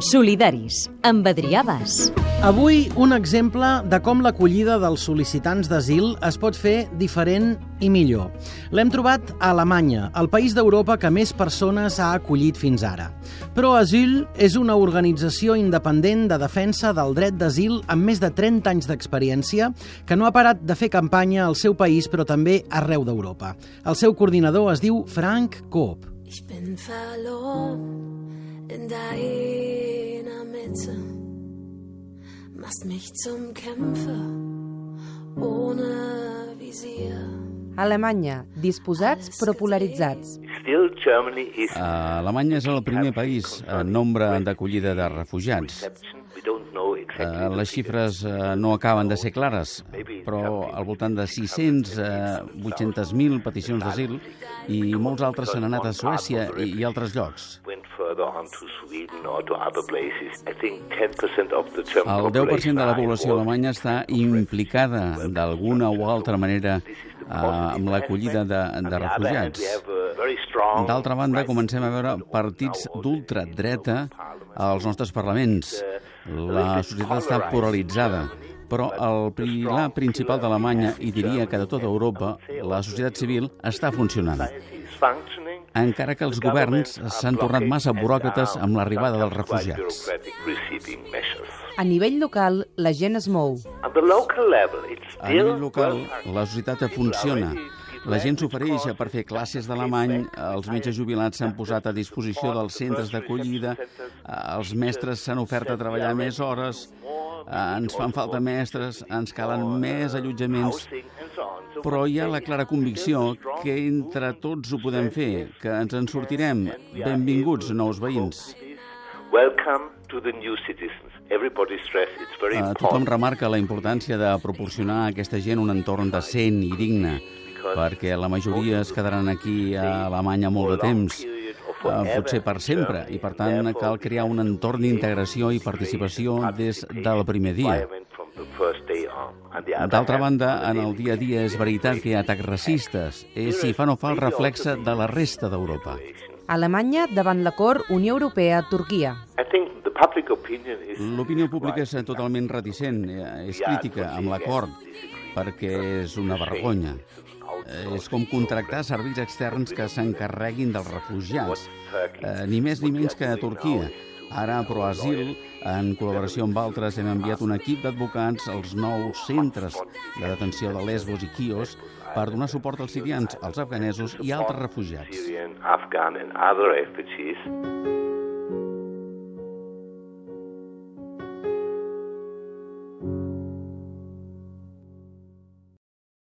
Solidaris, amb Adrià Bas. Avui un exemple de com l'acollida dels sol·licitants d'asil es pot fer diferent i millor. L'hem trobat a Alemanya, el país d'Europa que més persones ha acollit fins ara. Però Asyl és una organització independent de defensa del dret d'asil amb més de 30 anys d'experiència que no ha parat de fer campanya al seu país però també arreu d'Europa. El seu coordinador es diu Frank Koop. Ich bin verloren in deiner Mitte, machst mich zum Kämpfer ohne Visier. Alemanya, disposats però polaritzats. Uh, Alemanya és el primer país en nombre d'acollida de refugiats. Uh, les xifres uh, no acaben de ser clares, però al voltant de 600, uh, 800.000 peticions d'asil i molts altres s'han anat a Suècia i, i altres llocs. Further on to Sweden or to other places. I think 10% of the German El 10% de population la població alemanya està implicada d'alguna o altra manera uh, amb l'acollida de, On de the other hand, refugiats. D'altra banda, comencem a veure partits d'ultradreta als nostres parlaments. La societat està polaritzada, però el pilar principal d'Alemanya, i diria que de tota Europa, la societat civil està funcionant. Encara que els governs s'han tornat massa buròcrates amb l'arribada dels refugiats. A nivell local, la gent es mou. A nivell local, la societat funciona. La gent s'ofereix per fer classes d'alemany, els metges jubilats s'han posat a disposició dels centres d'acollida, els mestres s'han ofert a treballar més hores, ens fan falta mestres, ens calen més allotjaments, però hi ha la clara convicció que entre tots ho podem fer, que ens en sortirem. Benvinguts, nous veïns. Welcome to the new citizens. Everybody stress it's very tothom important. remarca la importància de proporcionar a aquesta gent un entorn decent i digne, perquè la majoria es quedaran aquí a Alemanya molt de temps, potser per sempre, i per tant cal crear un entorn d'integració i participació des del primer dia. D'altra banda, en el dia a dia és veritat que hi ha atacs racistes, és, si fa no fa, el reflexe de la resta d'Europa. Alemanya davant l'acord Unió Europea-Turquia. L'opinió pública és totalment reticent, eh, és crítica amb l'acord, perquè és una vergonya. És com contractar serveis externs que s'encarreguin dels refugiats, eh, ni més ni menys que a Turquia. Ara, a Proasil, en col·laboració amb altres, hem enviat un equip d'advocats als nous centres de detenció de Lesbos i Quios per donar suport als sirians, als afganesos i altres refugiats.